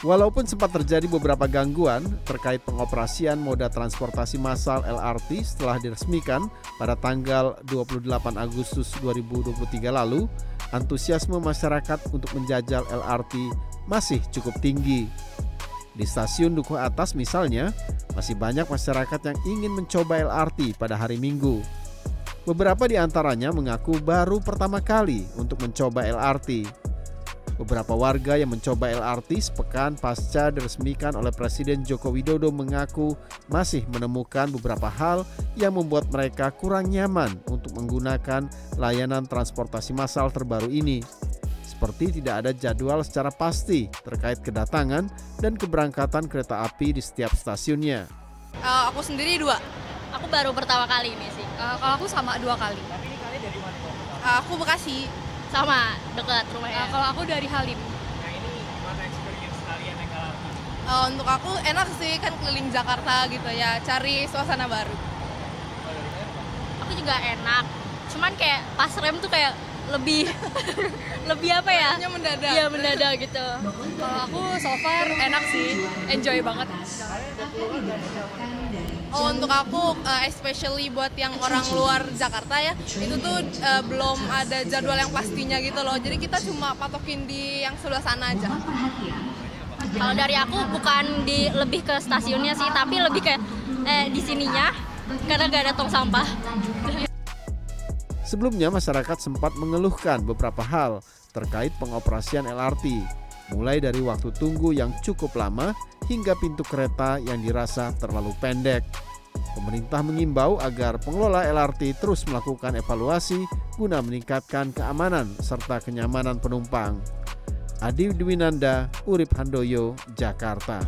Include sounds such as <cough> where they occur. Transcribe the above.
Walaupun sempat terjadi beberapa gangguan terkait pengoperasian moda transportasi massal LRT setelah diresmikan pada tanggal 28 Agustus 2023 lalu, antusiasme masyarakat untuk menjajal LRT masih cukup tinggi. Di stasiun Dukuh Atas misalnya, masih banyak masyarakat yang ingin mencoba LRT pada hari Minggu. Beberapa di antaranya mengaku baru pertama kali untuk mencoba LRT. Beberapa warga yang mencoba LRT sepekan pasca diresmikan oleh Presiden Joko Widodo mengaku masih menemukan beberapa hal yang membuat mereka kurang nyaman untuk menggunakan layanan transportasi massal terbaru ini. Seperti tidak ada jadwal secara pasti terkait kedatangan dan keberangkatan kereta api di setiap stasiunnya. Uh, aku sendiri dua. Aku baru pertama kali ini sih. Uh, kalau aku sama dua kali. Tapi ini kali dari mana? Uh, aku Bekasi. Sama, dekat rumahnya. Uh, kalau aku dari Halim. Nah ini gimana experience kalian naik LRT? Uh, untuk aku enak sih kan keliling Jakarta gitu ya, cari suasana baru. Aku juga enak. Cuman kayak pas rem tuh kayak lebih <laughs> lebih apa ya? Hanya mendadak. Iya mendadak gitu. Kalau aku so far enak sih, enjoy banget. Oh untuk aku, uh, especially buat yang orang luar Jakarta ya, itu tuh uh, belum ada jadwal yang pastinya gitu loh. Jadi kita cuma patokin di yang sebelah sana aja. Kalau dari aku bukan di lebih ke stasiunnya sih, tapi lebih ke eh, di sininya karena gak ada tong sampah. Sebelumnya masyarakat sempat mengeluhkan beberapa hal terkait pengoperasian LRT, mulai dari waktu tunggu yang cukup lama hingga pintu kereta yang dirasa terlalu pendek. Pemerintah mengimbau agar pengelola LRT terus melakukan evaluasi guna meningkatkan keamanan serta kenyamanan penumpang. Adi Dwinanda, Urip Handoyo, Jakarta.